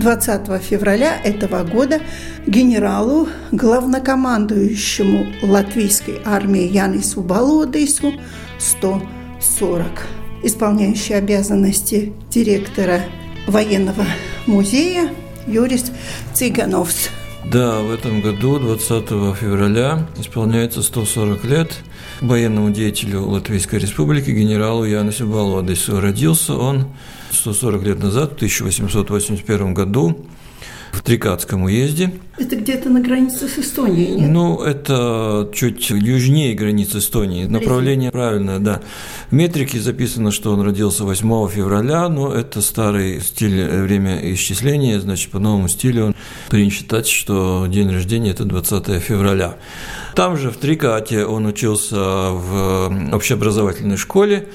20 февраля этого года генералу, главнокомандующему латвийской армии Янису Балодейсу 140. Исполняющий обязанности директора военного музея Юрис Цыгановс. Да, в этом году, 20 февраля, исполняется 140 лет военному деятелю Латвийской Республики генералу Янусу Балодесу. Родился он 140 лет назад, в 1881 году, в Трикатском уезде. Это где-то на границе с Эстонией, нет? Ну, это чуть южнее границы Эстонии. Направление правильное, да. В метрике записано, что он родился 8 февраля, но это старый стиль э, время исчисления, значит, по новому стилю он принято считать, что день рождения – это 20 февраля. Там же, в Трикате, он учился в общеобразовательной школе,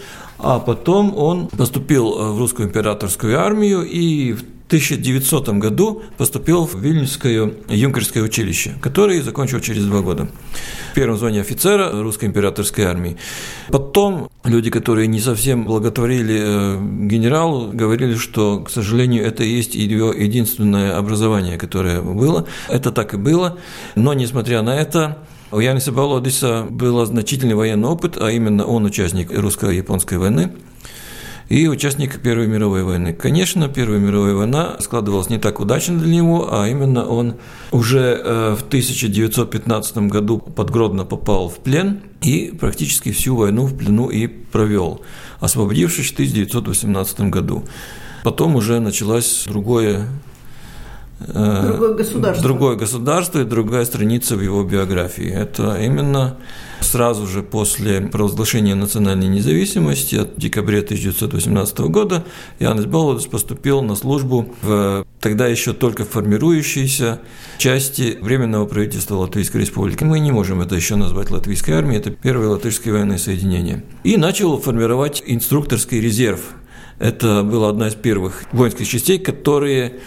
а потом он поступил э, в русскую императорскую армию и в 1900 году поступил в Вильнюсское юнкерское училище, которое закончил через два года. В первом звании офицера русской императорской армии. Потом люди, которые не совсем благотворили э, генералу, говорили, что, к сожалению, это и есть его единственное образование, которое было. Это так и было. Но, несмотря на это, у Яниса Балодиса был значительный военный опыт, а именно он участник русско-японской войны и участник Первой мировой войны. Конечно, Первая мировая война складывалась не так удачно для него, а именно он уже э, в 1915 году под Гродно попал в плен и практически всю войну в плену и провел, освободившись в 1918 году. Потом уже началось другое другое государство. Другое государство и другая страница в его биографии. Это именно сразу же после провозглашения национальной независимости от декабря 1918 года Янис Балодос поступил на службу в тогда еще только формирующейся части Временного правительства Латвийской Республики. Мы не можем это еще назвать Латвийской армией, это первое латышское военное соединение. И начал формировать инструкторский резерв. Это была одна из первых воинских частей, которые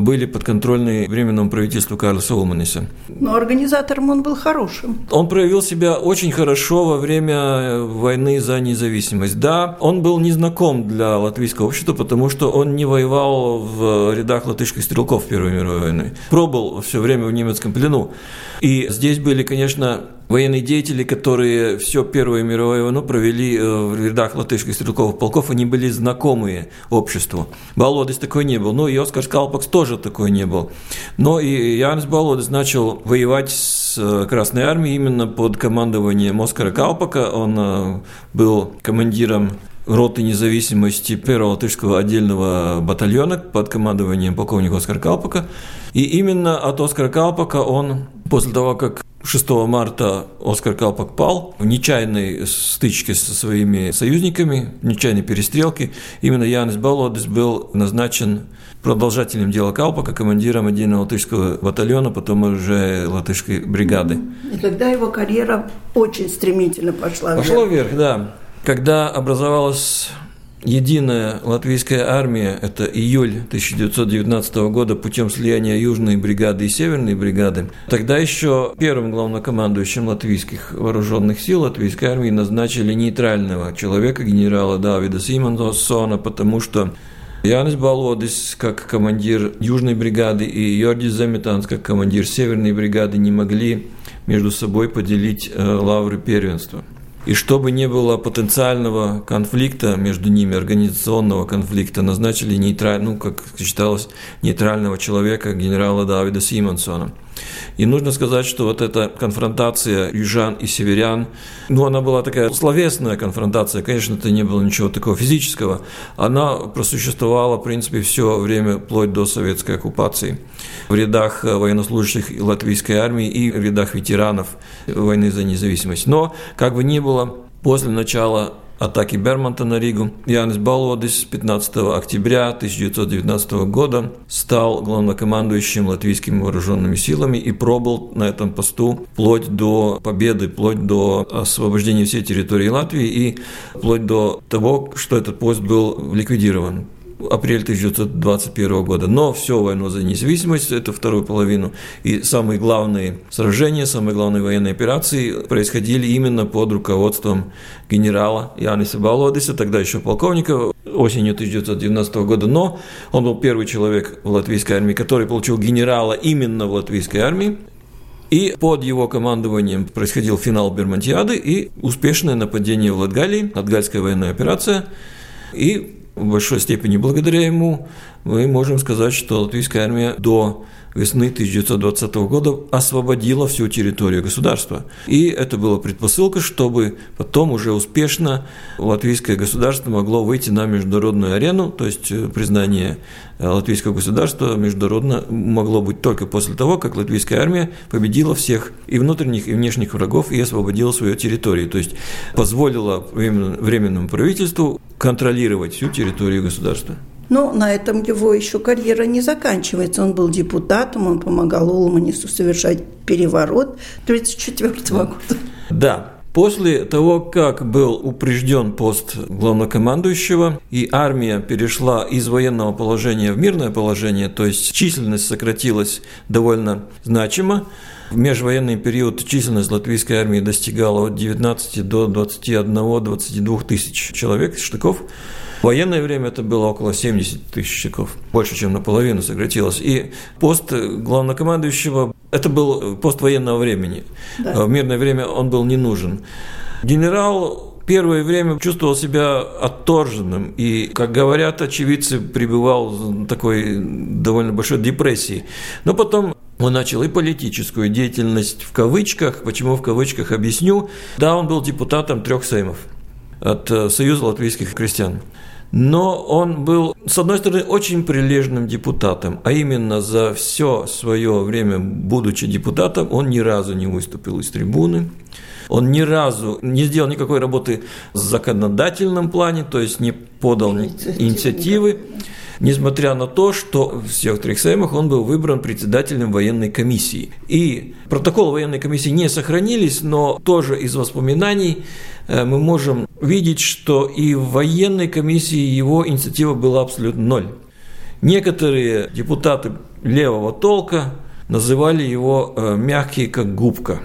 были подконтрольны Временному правительству Карлса Улманиса. Но организатором он был хорошим. Он проявил себя очень хорошо во время войны за независимость. Да, он был незнаком для латвийского общества, потому что он не воевал в рядах латышских стрелков Первой мировой войны. Пробыл все время в немецком плену. И здесь были, конечно, военные деятели, которые все Первую мировую войну провели э, в рядах латышских стрелковых полков, они были знакомые обществу. Болодец такой не был. Ну и Оскар Скалпакс тоже такой не был. Но и Янс Болодец начал воевать с э, Красной Армией именно под командованием Оскара Калпака. Он э, был командиром роты независимости первого латышского отдельного батальона под командованием полковника Оскара Калпака. И именно от Оскара Калпака он, после того, как 6 марта Оскар Калпак пал в нечаянной стычке со своими союзниками, в нечаянной перестрелке. Именно Янис Балодис был назначен продолжателем дела Калпака, командиром отдельного латышского батальона, потом уже латышской бригады. И тогда его карьера очень стремительно пошла вверх. Пошла вверх, да. Когда образовалась Единая латвийская армия – это июль 1919 года путем слияния Южной бригады и Северной бригады. Тогда еще первым главнокомандующим латвийских вооруженных сил латвийской армии назначили нейтрального человека, генерала Давида Симонсона, потому что Янис Балодис, как командир Южной бригады, и Йордис Заметанс, как командир Северной бригады, не могли между собой поделить э, лавры первенства. И чтобы не было потенциального конфликта между ними, организационного конфликта, назначили нейтраль, ну, как считалось, нейтрального человека, генерала Давида Симонсона. И нужно сказать, что вот эта конфронтация южан и северян, ну, она была такая словесная конфронтация, конечно, это не было ничего такого физического, она просуществовала, в принципе, все время, вплоть до советской оккупации. В рядах военнослужащих латвийской армии и в рядах ветеранов войны за независимость. Но, как бы ни было, после начала атаки Бермонта на Ригу. Янис Балводис 15 октября 1919 года стал главнокомандующим латвийскими вооруженными силами и пробыл на этом посту вплоть до победы, вплоть до освобождения всей территории Латвии и вплоть до того, что этот пост был ликвидирован апрель 1921 года. Но все войну за независимость, это вторую половину, и самые главные сражения, самые главные военные операции происходили именно под руководством генерала Яниса Балодиса, тогда еще полковника, осенью 1919 года. Но он был первый человек в латвийской армии, который получил генерала именно в латвийской армии. И под его командованием происходил финал Бермонтиады и успешное нападение в Латгалии, Латгальская военная операция. И в большой степени благодаря ему мы можем сказать, что латвийская армия до весны 1920 года освободила всю территорию государства. И это была предпосылка, чтобы потом уже успешно латвийское государство могло выйти на международную арену, то есть э, признание э, латвийского государства международно могло быть только после того, как латвийская армия победила всех и внутренних, и внешних врагов и освободила свою территорию, то есть позволила временному правительству контролировать всю территорию государства. Но на этом его еще карьера не заканчивается. Он был депутатом, он помогал Улманису совершать переворот 1934 года. Да, После того, как был упрежден пост главнокомандующего, и армия перешла из военного положения в мирное положение, то есть численность сократилась довольно значимо, в межвоенный период численность латвийской армии достигала от 19 до 21-22 тысяч человек, штыков, в военное время это было около 70 тысяч щеков, больше, чем наполовину сократилось. И пост главнокомандующего – это был пост военного времени. Да. В мирное время он был не нужен. Генерал первое время чувствовал себя отторженным и, как говорят очевидцы, пребывал в такой довольно большой депрессии. Но потом он начал и политическую деятельность в кавычках. Почему в кавычках, объясню. Да, он был депутатом трех сеймов от э, Союза латвийских крестьян. Но он был, с одной стороны, очень прилежным депутатом, а именно за все свое время, будучи депутатом, он ни разу не выступил из трибуны, он ни разу не сделал никакой работы в законодательном плане, то есть не подал инициативы, несмотря на то, что в всех трех сеймах он был выбран председателем военной комиссии. И протокол военной комиссии не сохранились, но тоже из воспоминаний Э, мы можем видеть, что и в военной комиссии его инициатива была абсолютно ноль. Некоторые депутаты левого толка называли его э, мягкий как губка,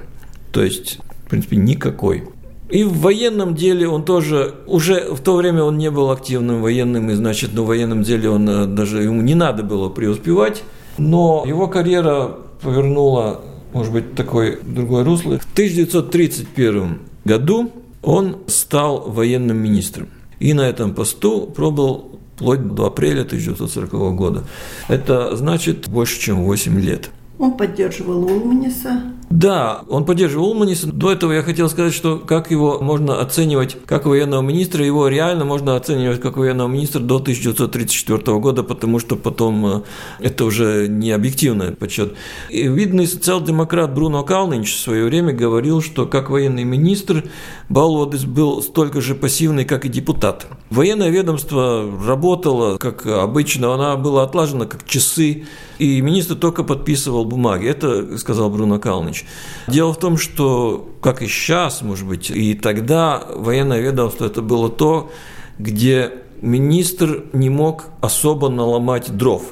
то есть, в принципе, никакой. И в военном деле он тоже, уже в то время он не был активным военным, и значит, ну, в военном деле он э, даже, ему не надо было преуспевать, но его карьера повернула, может быть, такое другое русло. В 1931 году он стал военным министром. И на этом посту пробыл вплоть до апреля 1940 года. Это значит больше, чем 8 лет. Он поддерживал Улманиса. Да, он поддерживал Улманиса. До этого я хотел сказать, что как его можно оценивать как военного министра, его реально можно оценивать как военного министра до 1934 года, потому что потом э, это уже не объективный подсчет. И видный социал-демократ Бруно Калнинч в свое время говорил, что как военный министр Балводис был столько же пассивный, как и депутат. Военное ведомство работало, как обычно, она была отлажена как часы, и министр только подписывал бумаги. Это сказал Бруно Калныч. Дело в том, что, как и сейчас, может быть, и тогда военное ведомство это было то, где министр не мог особо наломать дров.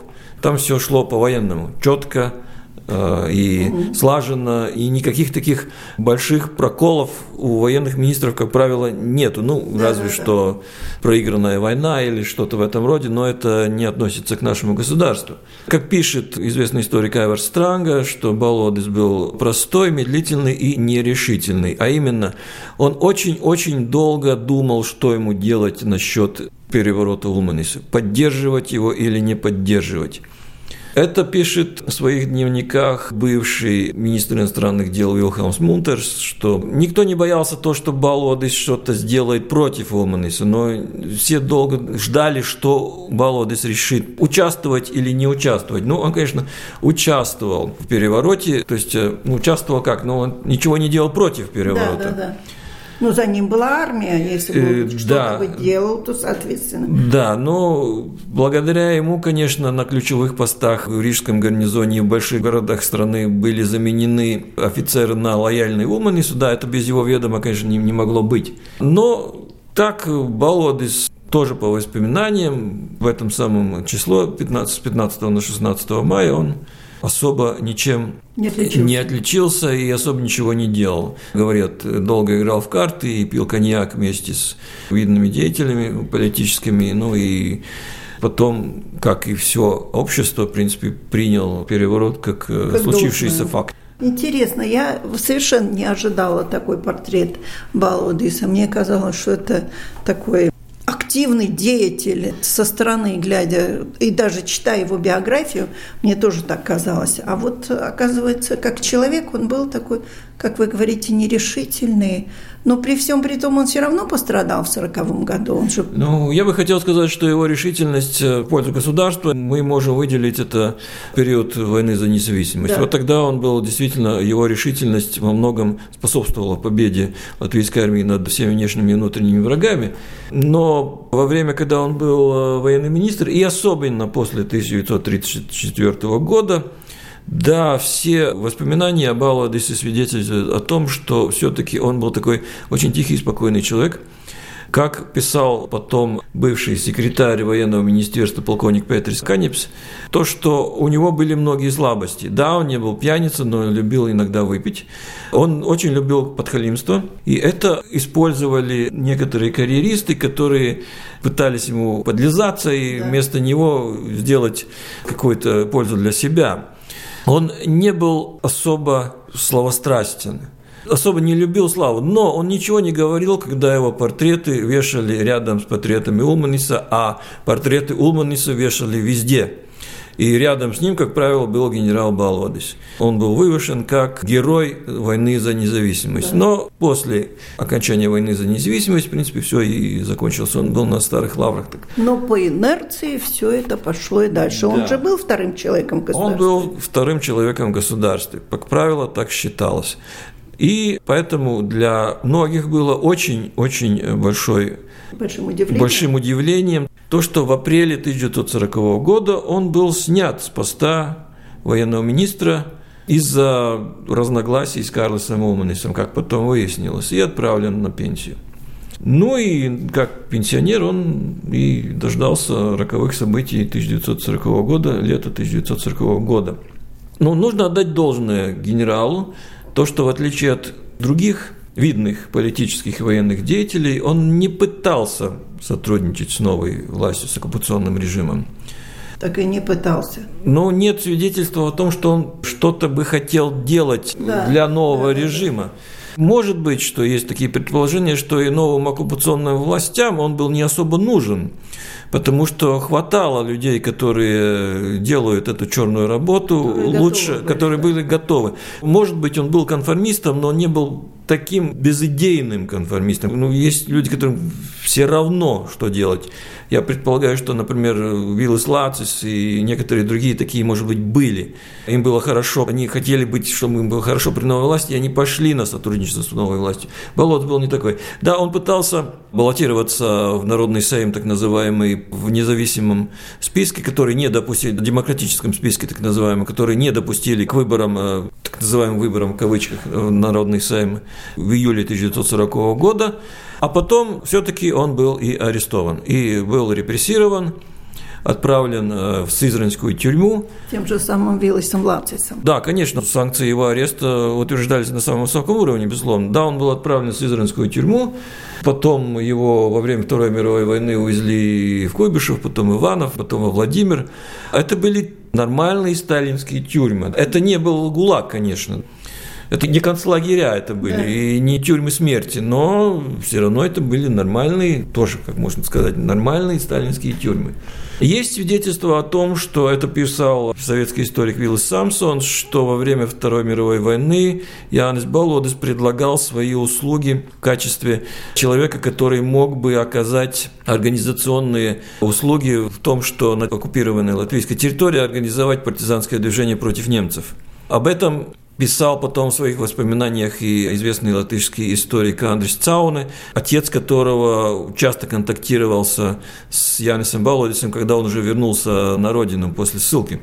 Там все шло по-военному, четко, и угу. слаженно, и никаких таких больших проколов у военных министров, как правило, нету. Ну, разве что проигранная война или что-то в этом роде, но это не относится к нашему государству. Как пишет известный историк Айвар Странга, что Балодис был простой, медлительный и нерешительный, а именно он очень-очень долго думал, что ему делать насчет переворота Улманиса, поддерживать его или не поддерживать. Это пишет в своих дневниках бывший министр иностранных дел Вилхамс Мунтерс, что никто не боялся то, что Балодис что-то сделает против Улманиса, но все долго ждали, что Балодис решит участвовать или не участвовать. Ну, он, конечно, участвовал в перевороте, то есть э, участвовал как? Ну, он ничего не делал против переворота. Да, да, да. Ну, за ним была армия, если бы э, что-то да. бы делал, то соответственно. Да, но благодаря ему, конечно, на ключевых постах в Рижском гарнизоне и в больших городах страны были заменены офицеры на лояльные уманы. Сюда это без его ведома, конечно, не, не могло быть. Но так Балодис тоже по воспоминаниям, в этом самом число 15, 15 на 16 мая он особо ничем не отличился. не отличился и особо ничего не делал. Говорят, долго играл в карты и пил коньяк вместе с видными деятелями политическими, ну и потом, как и все общество, в принципе, принял переворот как, э, как случившийся должное. факт. Интересно, я совершенно не ожидала такой портрет Балудиса. Мне казалось, что это такой активный деятель со стороны, глядя, и даже читая его биографию, мне тоже так казалось. А вот, оказывается, как человек он был такой, как вы говорите, нерешительный, но при всем при том он все равно пострадал в 1940 году. Он же... Ну, я бы хотел сказать, что его решительность э, в пользу государства, мы можем выделить это период войны за независимость. Да. Вот тогда он был действительно, его решительность во многом способствовала победе латвийской армии над всеми внешними и внутренними врагами. Но во время, когда он был э, военный министр, и особенно после 1934 года, да, все воспоминания об Алладисе свидетельствуют о том, что все-таки он был такой очень тихий и спокойный человек. Как писал потом бывший секретарь военного министерства полковник Петрис Канипс, то, что у него были многие слабости. Да, он не был пьяницей, но любил иногда выпить. Он очень любил подхалимство, и это использовали некоторые карьеристы, которые пытались ему подлизаться и вместо него сделать какую-то пользу для себя. Он не был особо словострастен, особо не любил славу, но он ничего не говорил, когда его портреты вешали рядом с портретами Улманиса, а портреты Улманиса вешали везде – и рядом с ним, как правило, был генерал Балодис. Он был вывешен как герой войны за независимость. Но после окончания войны за независимость, в принципе, все и закончилось. Он был на старых лаврах. Но по инерции все это пошло и дальше. Да. Он же был вторым человеком государства. Он был вторым человеком государства. Как правило, так считалось. И поэтому для многих было очень-очень большой большим удивлением. большим удивлением то, что в апреле 1940 года он был снят с поста военного министра из-за разногласий с Карлосом Улманисом, как потом выяснилось, и отправлен на пенсию. Ну и как пенсионер он и дождался роковых событий 1940 года, лета 1940 года. Но нужно отдать должное генералу, то, что в отличие от других видных политических и военных деятелей, он не пытался сотрудничать с новой властью, с оккупационным режимом. Так и не пытался. Но нет свидетельства о том, что он что-то бы хотел делать да, для нового да, режима. Может быть, что есть такие предположения, что и новым оккупационным властям он был не особо нужен, потому что хватало людей, которые делают эту черную работу которые лучше, готовы, которые были готовы. Может быть, он был конформистом, но не был таким безыдейным конформистом. Ну, есть люди, которым все равно, что делать. Я предполагаю, что, например, Виллис Лацис и некоторые другие такие, может быть, были. Им было хорошо, они хотели быть, чтобы им было хорошо при новой власти, и они пошли на сотрудничество с новой властью. Болот был не такой. Да, он пытался баллотироваться в Народный Сейм, так называемый, в независимом списке, который не допустили, в демократическом списке, так называемом, который не допустили к выборам, э, так называемым выборам, в кавычках, в Народный Сейм в июле 1940 года. А потом все-таки он был и арестован, и был репрессирован, отправлен э, в Сызранскую тюрьму. Тем же самым Виллисом Лапцисом. Да, конечно, санкции его ареста утверждались на самом высоком уровне, безусловно. Да, он был отправлен в Сызранскую тюрьму, потом его во время Второй мировой войны увезли в Куйбышев, потом Иванов, потом во Владимир. Это были нормальные сталинские тюрьмы. Это не был ГУЛАГ, конечно. Это не концлагеря это были, да. и не тюрьмы смерти, но все равно это были нормальные, тоже, как можно сказать, нормальные сталинские тюрьмы. Есть свидетельство о том, что это писал советский историк Виллис Самсон, что во время Второй мировой войны Янис Балодес предлагал свои услуги в качестве человека, который мог бы оказать организационные услуги в том, что на оккупированной латвийской территории организовать партизанское движение против немцев. Об этом писал потом в своих воспоминаниях и известный латышский историк Андрис Цауне, отец которого часто контактировался с Янисом Балодисом, когда он уже вернулся на родину после ссылки.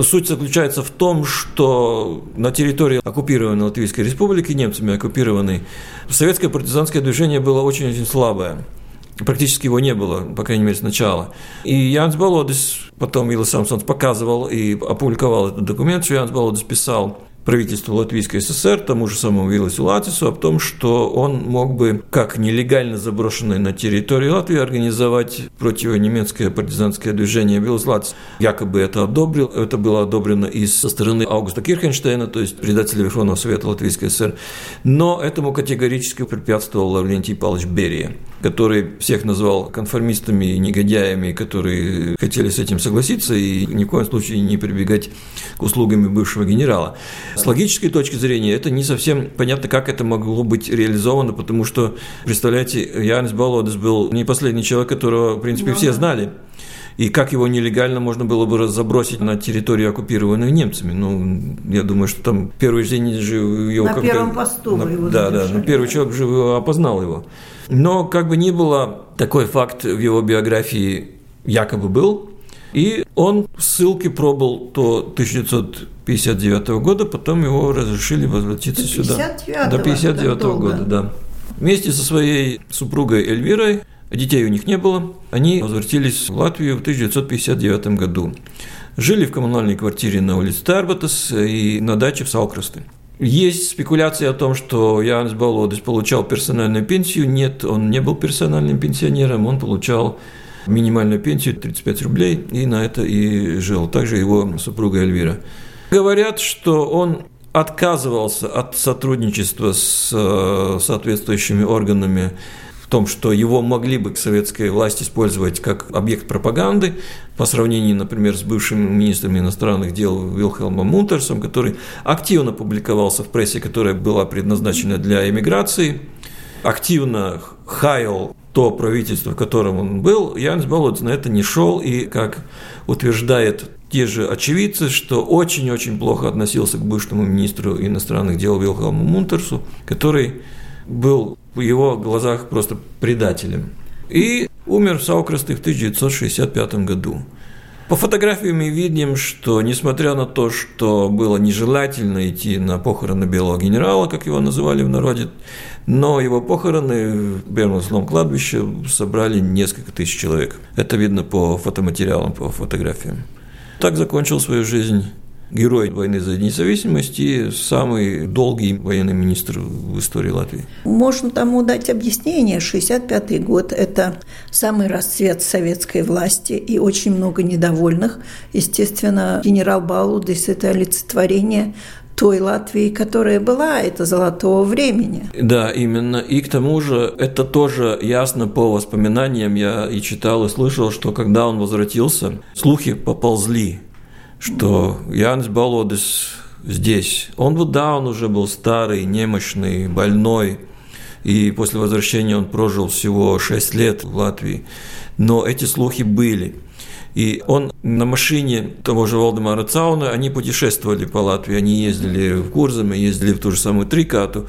Суть заключается в том, что на территории оккупированной Латвийской республики, немцами оккупированной, советское партизанское движение было очень-очень слабое. Практически его не было, по крайней мере, сначала. И Янс Болодис, потом Вилла Самсонс показывал и опубликовал этот документ, что Янс Болодис писал правительству Латвийской ССР, тому же самому Виласу Латису, о том, что он мог бы, как нелегально заброшенный на территории Латвии, организовать противонемецкое партизанское движение. Вилас Латис якобы это одобрил. Это было одобрено и со стороны Аугуста Кирхенштейна, то есть председателя Верховного Совета Латвийской ССР. Но этому категорически препятствовал Лаврентий Павлович Берия, который всех назвал конформистами и негодяями, которые хотели с этим согласиться и ни в коем случае не прибегать к услугам бывшего генерала. С логической точки зрения это не совсем понятно, как это могло быть реализовано, потому что, представляете, Янис Балодес был не последний человек, которого, в принципе, все знали и как его нелегально можно было бы забросить на территорию, оккупированную немцами. Ну, я думаю, что там первый день же его на первом посту на, его Да, да, ну, первый человек же опознал его. Но как бы ни было, такой факт в его биографии якобы был, и он в ссылке пробыл до 1959 года, потом его разрешили возвратиться до сюда. До 59 -го года, да. Вместе со своей супругой Эльвирой, детей у них не было, они возвратились в Латвию в 1959 году. Жили в коммунальной квартире на улице Тарбатас и на даче в Салкрасте. Есть спекуляции о том, что Янис Балодис получал персональную пенсию. Нет, он не был персональным пенсионером, он получал минимальную пенсию 35 рублей, и на это и жил. Также его супруга Эльвира. Говорят, что он отказывался от сотрудничества с э, соответствующими органами в том, что его могли бы советская власть использовать как объект пропаганды по сравнению, например, с бывшим министром иностранных дел Вилхелмом Мунтерсом, который активно публиковался в прессе, которая была предназначена для эмиграции, активно хаял то правительство, в котором он был, Янс Болотс на это не шел и, как утверждает те же очевидцы, что очень-очень плохо относился к бывшему министру иностранных дел Вилхаму Мунтерсу, который был в его глазах просто предателем. И умер в Саукрасте в 1965 году. По фотографиям мы видим, что несмотря на то, что было нежелательно идти на похороны белого генерала, как его называли в народе, но его похороны в Берманском кладбище собрали несколько тысяч человек. Это видно по фотоматериалам, по фотографиям. Так закончил свою жизнь герой войны за независимость и самый долгий военный министр в истории Латвии. Можно тому дать объяснение. 65 год – это самый расцвет советской власти и очень много недовольных. Естественно, генерал Балудис – это олицетворение той Латвии, которая была, это золотого времени. Да, именно. И к тому же это тоже ясно по воспоминаниям. Я и читал, и слышал, что когда он возвратился, слухи поползли, что Янс Болодис здесь. Он вот, да, он уже был старый, немощный, больной, и после возвращения он прожил всего 6 лет в Латвии. Но эти слухи были – и он на машине того же Валдемара Цауна, они путешествовали по Латвии, они ездили в Курзаме, ездили в ту же самую Трикату,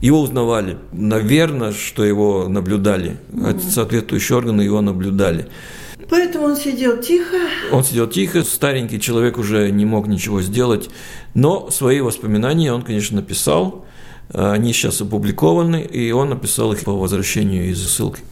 его узнавали. Наверное, что его наблюдали. Соответствующие органы его наблюдали. Поэтому он сидел тихо. Он сидел тихо, старенький человек уже не мог ничего сделать. Но свои воспоминания он, конечно, написал. Они сейчас опубликованы, и он написал их по возвращению из ссылки.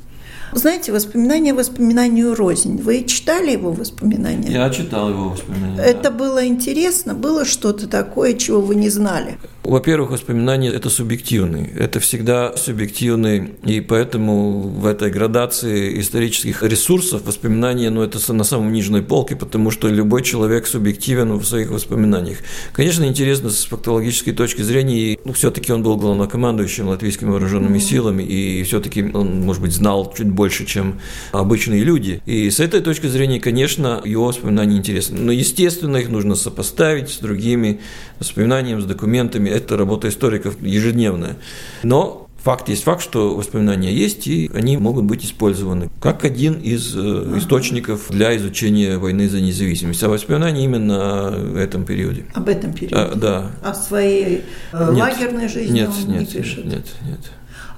Знаете, воспоминания воспоминанию рознь. Вы читали его воспоминания? Я читал его воспоминания. Это да. было интересно? Было что-то такое, чего вы не знали? Во-первых, воспоминания – это субъективный. Это всегда субъективный, и поэтому в этой градации исторических ресурсов воспоминания, ну, это на самом нижней полке, потому что любой человек субъективен в своих воспоминаниях. Конечно, интересно с фактологической точки зрения, ну, все-таки он был главнокомандующим латвийскими вооруженными mm-hmm. силами, и все-таки он, может быть, знал чуть больше, чем обычные люди. И с этой точки зрения, конечно, его воспоминания интересны. Но, естественно, их нужно сопоставить с другими воспоминаниями, с документами это работа историков ежедневная. Но Факт есть факт, что воспоминания есть, и они могут быть использованы как один из э, источников для изучения войны за независимость. А воспоминания именно о этом периоде. Об этом периоде? А, да. О своей э, нет, лагерной жизни нет, он нет, не пишет? Нет, нет.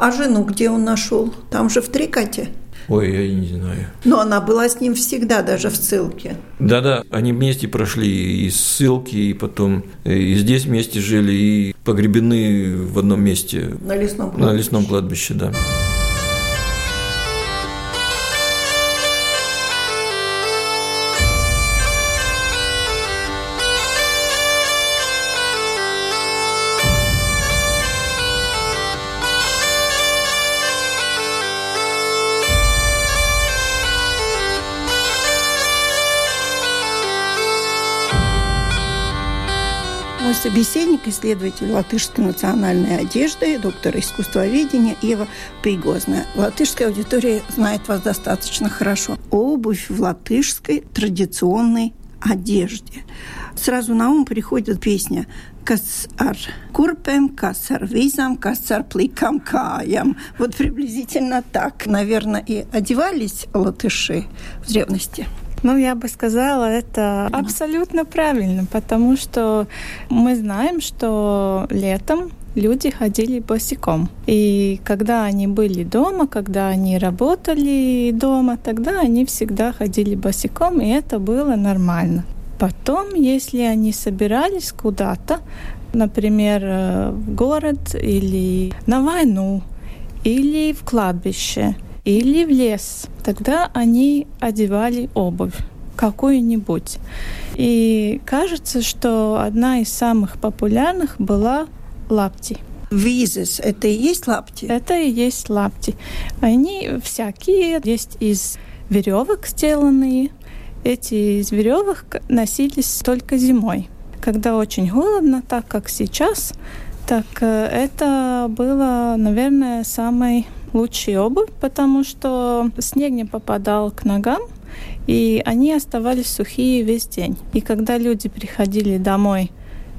А жену где он нашел? Там же в Трикате? Ой, я не знаю. Но она была с ним всегда, даже в ссылке. Да-да, они вместе прошли и ссылки, и потом и здесь вместе жили, и погребены в одном месте. На лесном кладбище. На лесном кладбище, да. Собеседник, исследователь латышской национальной одежды, доктор искусствоведения Ева Пригозная. Латышская аудитория знает вас достаточно хорошо. Обувь в латышской традиционной одежде. Сразу на ум приходит песня «Kas ar kurpēm, kas ar vīzām, kas ar пликам каям». Вот приблизительно так, наверное, и одевались латыши в древности. Ну, я бы сказала, это абсолютно правильно, потому что мы знаем, что летом люди ходили босиком. И когда они были дома, когда они работали дома, тогда они всегда ходили босиком, и это было нормально. Потом, если они собирались куда-то, например, э, в город или на войну, или в кладбище – или в лес. Тогда они одевали обувь какую-нибудь. И кажется, что одна из самых популярных была лапти. Визис – это и есть лапти? Это и есть лапти. Они всякие, есть из веревок сделанные. Эти из веревок носились только зимой. Когда очень холодно, так как сейчас, так э, это было, наверное, самой лучшей обувь, потому что снег не попадал к ногам, и они оставались сухие весь день. И когда люди приходили домой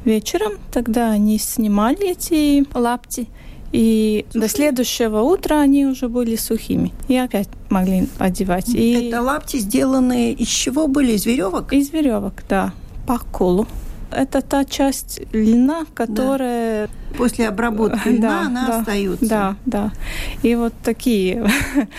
вечером, тогда они снимали эти лапти, и Сухие. до следующего утра они уже были сухими. И опять могли одевать. И... Это лапти сделанные из чего были? Из веревок? Из веревок, да. По колу. Это та часть льна, которая... Да. После обработки льна да, она да, остается. Да, да. И вот такие...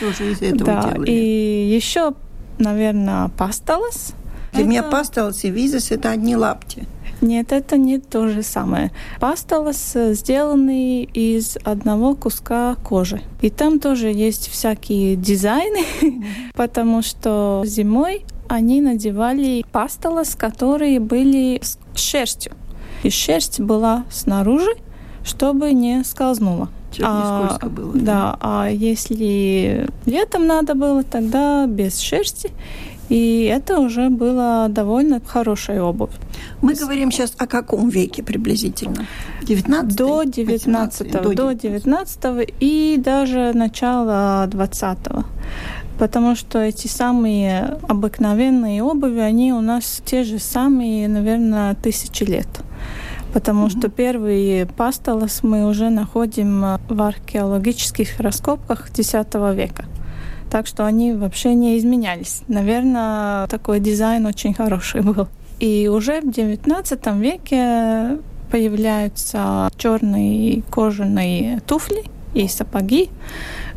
Тоже из этого да. делали. И еще, наверное, пасталас. Для это... меня пасталас и визис – это одни лапти. Нет, это не то же самое. Пасталас сделанный из одного куска кожи. И там тоже есть всякие дизайны, потому что зимой они надевали пастолос, которые были с шерстью. И шерсть была снаружи, чтобы не скользнула. Чтобы а, не скользко было. Да, а если летом надо было, тогда без шерсти. И это уже была довольно хорошая обувь. Мы говорим сейчас о каком веке приблизительно? 19 До 19 до 19 и даже начала 20 -го потому что эти самые обыкновенные обуви, они у нас те же самые, наверное, тысячи лет. Потому mm-hmm. что первые пастолос мы уже находим в археологических раскопках X века. Так что они вообще не изменялись. Наверное, такой дизайн очень хороший был. И уже в XIX веке появляются черные кожаные туфли и сапоги,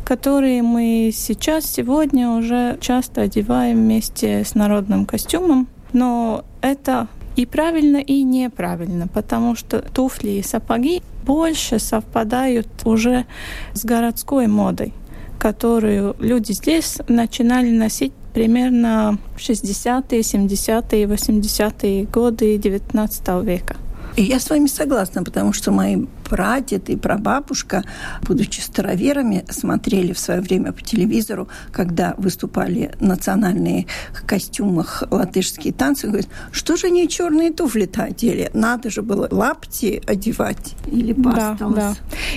которые мы сейчас, сегодня уже часто одеваем вместе с народным костюмом. Но это и правильно, и неправильно, потому что туфли и сапоги больше совпадают уже с городской модой которую люди здесь начинали носить примерно в 60-е, 70-е, 80-е годы XIX века. И я с вами согласна, потому что мои прадед и прабабушка, будучи староверами, смотрели в свое время по телевизору, когда выступали национальные костюмах латышские танцы, говорят, что же они черные туфли-то одели? Надо же было лапти одевать или. Да, да.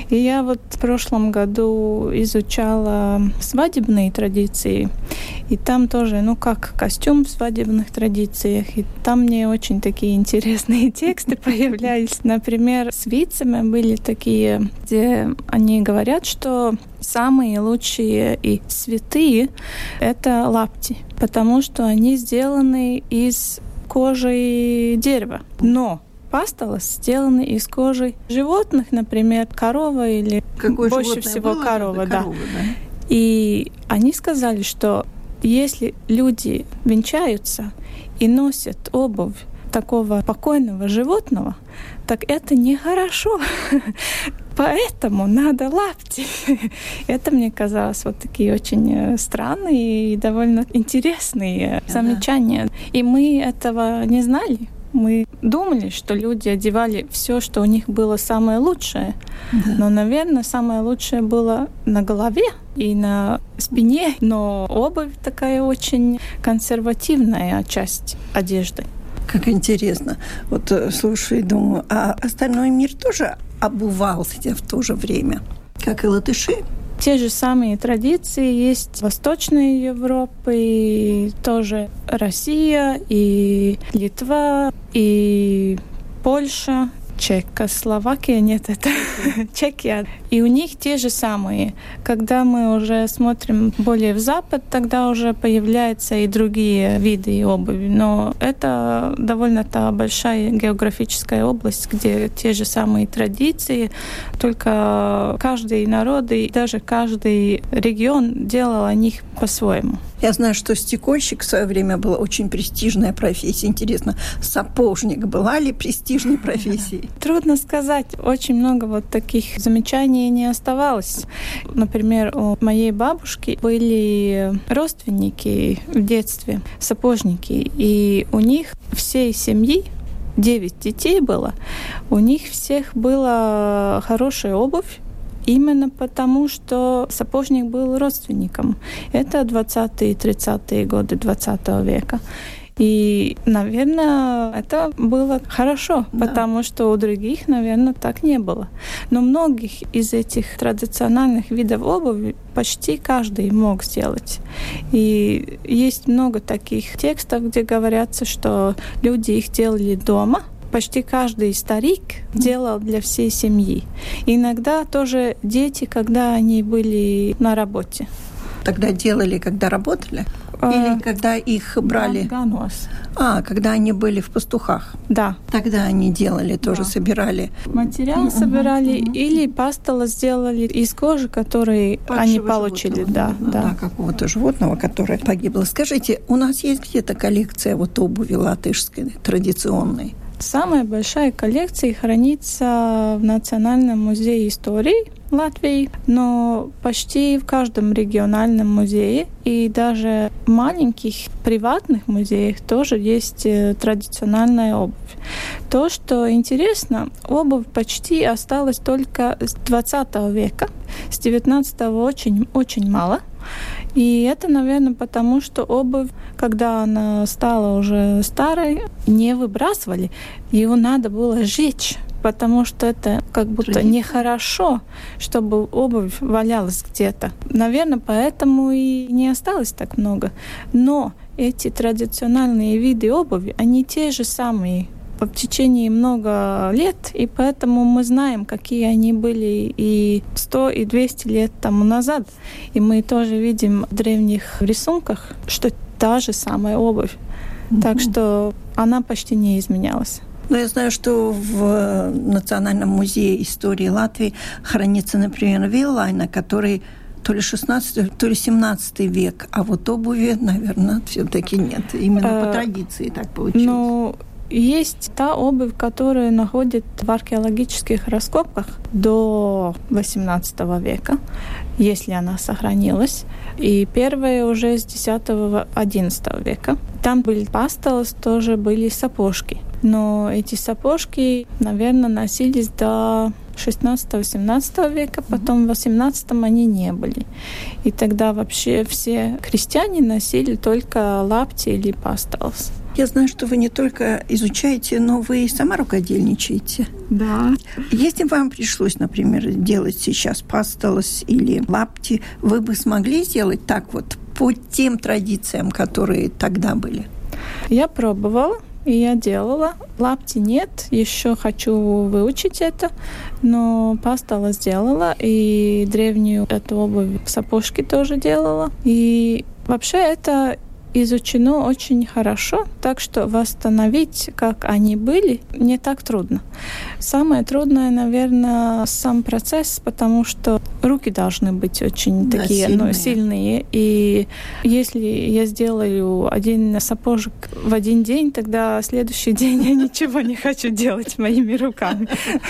И я вот в прошлом году изучала свадебные традиции, и там тоже, ну, как костюм в свадебных традициях, и там мне очень такие интересные тексты появлялись. Например, с вицами были такие, где они говорят, что самые лучшие и святые — это лапти, потому что они сделаны из кожи дерева. Но пастолос сделаны из кожи животных, например, корова или Какое больше всего было? корова, да. Корова, да. И они сказали, что если люди венчаются и носят обувь такого покойного животного, так это нехорошо. Поэтому надо лапти. Это мне казалось вот такие очень э, странные и довольно интересные замечания. И мы этого не знали. Мы думали, что люди одевали все, что у них было самое лучшее. Да. Но, наверное, самое лучшее было на голове и на спине. Но обувь такая очень консервативная часть одежды. Как интересно. Вот э, слушай, думаю, а остальной мир тоже обувался в то же время, как и латыши? Те же самые традиции есть Восточной Европе, и тоже Россия, и Литва, и Польша, Чехословакия, нет, это Чехия. И у них те же самые. Когда мы уже смотрим более в запад, тогда уже появляются и другие виды обуви. Но это довольно-то большая географическая область, где те же самые традиции, только каждый народ и даже каждый регион делал о них по-своему. Я знаю, что стекольщик в свое время была очень престижная профессия. Интересно, сапожник была ли престижной профессией? Трудно сказать. Очень много вот таких замечаний не оставалось. Например, у моей бабушки были родственники в детстве, сапожники, и у них всей семьи девять детей было, у них всех была хорошая обувь, именно потому, что сапожник был родственником. Это 20-е 30-е годы 20 века. И, наверное, это было хорошо, да. потому что у других, наверное, так не было. Но многих из этих традициональных видов обуви почти каждый мог сделать. И есть много таких текстов, где говорятся, что люди их делали дома, почти каждый старик делал для всей семьи. Иногда тоже дети, когда они были на работе. Тогда делали, когда работали? А, Или когда их брали? Ганос. А, когда они были в пастухах? Да. Тогда они делали, тоже да. собирали? Материал угу, собирали угу. или пастола сделали из кожи, который Падшего они получили. Да, да. да. какого-то животного, которое погибло. Скажите, у нас есть где-то коллекция вот обуви латышской, традиционной? Самая большая коллекция хранится в Национальном музее истории Латвии, но почти в каждом региональном музее и даже в маленьких приватных музеях тоже есть э, традиционная обувь. То, что интересно, обувь почти осталась только с 20 века, с 19 очень, очень мало. И это, наверное, потому что обувь, когда она стала уже старой, не выбрасывали. Ее надо было сжечь потому что это как будто нехорошо, чтобы обувь валялась где-то. Наверное, поэтому и не осталось так много. Но эти традиционные виды обуви, они те же самые, в течение много лет, и поэтому мы знаем, какие они были и 100, и 200 лет тому назад. И мы тоже видим в древних рисунках, что та же самая обувь. Mm-hmm. Так что она почти не изменялась. Но я знаю, что в Национальном музее истории Латвии хранится, например, Виллайна, который то ли 16, то ли 17 век, а вот обуви, наверное, все-таки нет. Именно по э, традиции так получилось. Ну, есть та обувь, которую находят в археологических раскопках до XVIII века, если она сохранилась. И первая уже с X-XI века. Там были пастелс, тоже были сапожки. Но эти сапожки, наверное, носились до 16-18 века, потом в 18 они не были. И тогда вообще все крестьяне носили только лапти или пастелс. Я знаю, что вы не только изучаете, но вы и сама рукодельничаете. Да. Если вам пришлось, например, делать сейчас пастелс или лапти, вы бы смогли сделать так вот по тем традициям, которые тогда были? Я пробовала. И я делала. Лапти нет, еще хочу выучить это, но пастала сделала, и древнюю эту обувь сапожки тоже делала. И вообще это изучено очень хорошо, так что восстановить, как они были, не так трудно. Самое трудное, наверное, сам процесс, потому что руки должны быть очень да, такие сильные. Ну, сильные. И если я сделаю один сапожек в один день, тогда следующий день я ничего не хочу делать моими руками.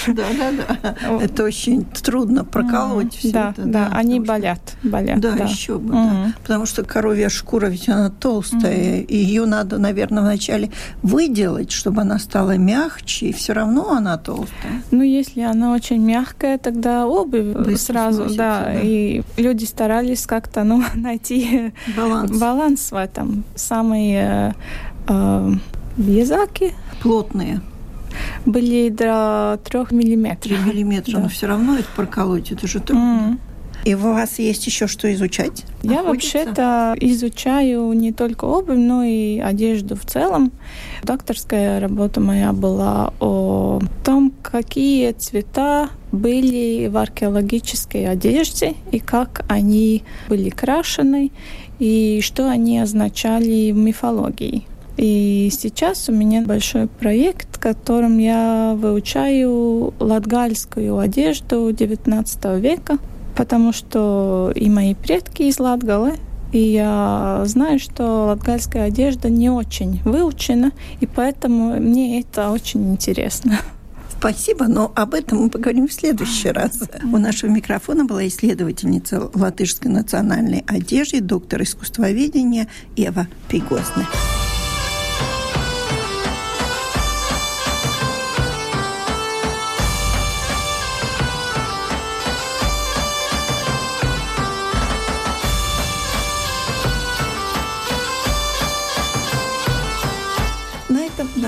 Да, да, да. Это очень трудно проколоть все да, это. Да, они болят, болят. Да, еще бы, Потому что коровья шкура ведь она толстая, и ее надо, наверное, вначале выделать, чтобы она стала мягче, и все равно она толстая. Ну, если она очень мягкая, тогда обувь Быстро сразу, сносится, да, да, и люди старались как-то, ну, найти баланс, баланс в этом. Самые э, вязаки. Плотные были до трех миллиметров. 3 миллиметра, да. но все равно это проколоть, это же трудно. Mm. И у вас есть еще что изучать? Я вообще-то изучаю не только обувь, но и одежду в целом. Докторская работа моя была о том, какие цвета были в археологической одежде и как они были крашены и что они означали в мифологии. И сейчас у меня большой проект, в котором я выучаю латгальскую одежду XIX века потому что и мои предки из Латгалы, и я знаю, что латгальская одежда не очень выучена, и поэтому мне это очень интересно. Спасибо, но об этом мы поговорим в следующий раз. У нашего микрофона была исследовательница латышской национальной одежды, доктор искусствоведения Ева Пригозная.